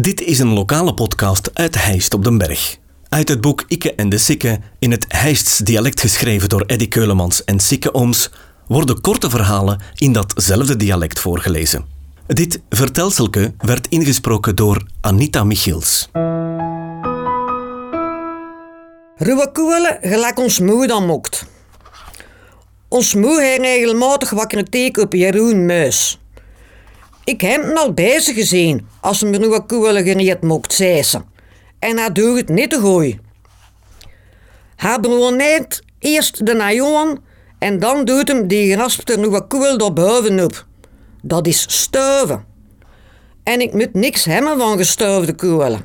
Dit is een lokale podcast uit Heist op den Berg. Uit het boek Ikke en de Sikke, in het Heists dialect geschreven door Eddy Keulemans en Sikke Ooms, worden korte verhalen in datzelfde dialect voorgelezen. Dit vertelselke werd ingesproken door Anita Michiels. Ruwe koelen gelijk ons moe dan mokt. Ons moe heeft regelmatig wakker teken op Jeroen Muis. Ik heb hem al bezig gezien als hem ruwe koelen gereed mocht, zei ze. En hij doet het niet te gooi. Hij bewoont eerst de najoen en dan doet hem die geraspte ruwe koel daar bovenop. Dat is stuiven. En ik moet niks hebben van gestuifde koelen.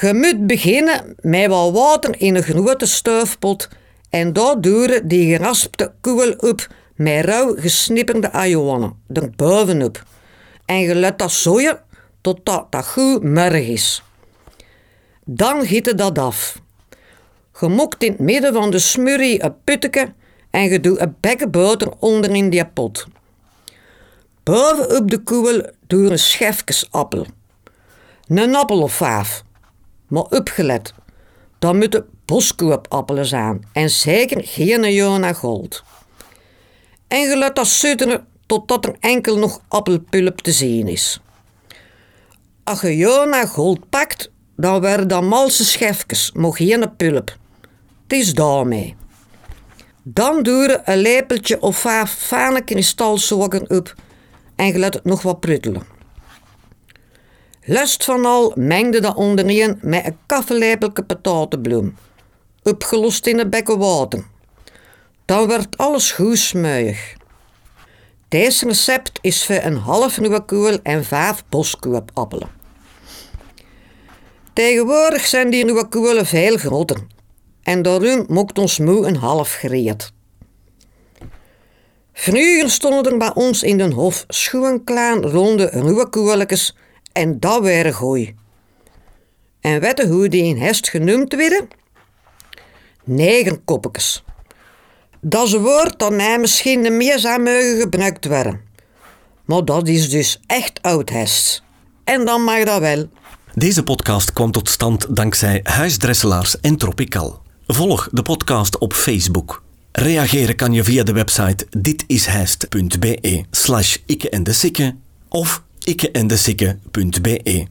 Je moet beginnen met wat water in een grote stuifpot en daar doe die geraspte koel op met rauw gesnipperde ajonen er bovenop. En je laat dat zooien totdat dat goed merg is. Dan giet dat af. Je mokt in het midden van de smurrie een putteke en je doet een bekken boter onder in die pot. Bovenop de koel doe een schefkes appel. Een appel of vijf. Maar opgelet, dan moeten boskoopappelen zijn en zeker geen Jona Gold. En je laat dat sudderen totdat er enkel nog appelpulp te zien is. Als je Jona Gold pakt, dan werden dat malse schefjes, maar geen pulp. Het is daarmee. Dan je een lepeltje of vijf fijne kristalsokken op en je het nog wat pruttelen. Lust van al mengde dat onderin met een kaffelepelke patatenbloem, opgelost in een bekken water. Dan werd alles goed smuig. Deze recept is voor een half nieuwe koel en vijf boskoopappelen. Tegenwoordig zijn die nieuwe koelen veel groter en daarom mocht ons moe een half gereed. Vroeger stonden er bij ons in den hof schoenklaan ronde ruwe koeletjes en dat waren gooi. En weten hoe die in hest genoemd werden? Negerkoppetjes. Dat is een woord dat mij misschien de meer zou gebruikt worden. Maar dat is dus echt oud hest. En dan mag dat wel. Deze podcast kwam tot stand dankzij Huisdresselaars en Tropical. Volg de podcast op Facebook. Reageren kan je via de website ditishijst.be slash ikke en de of ikkeendesikke.be.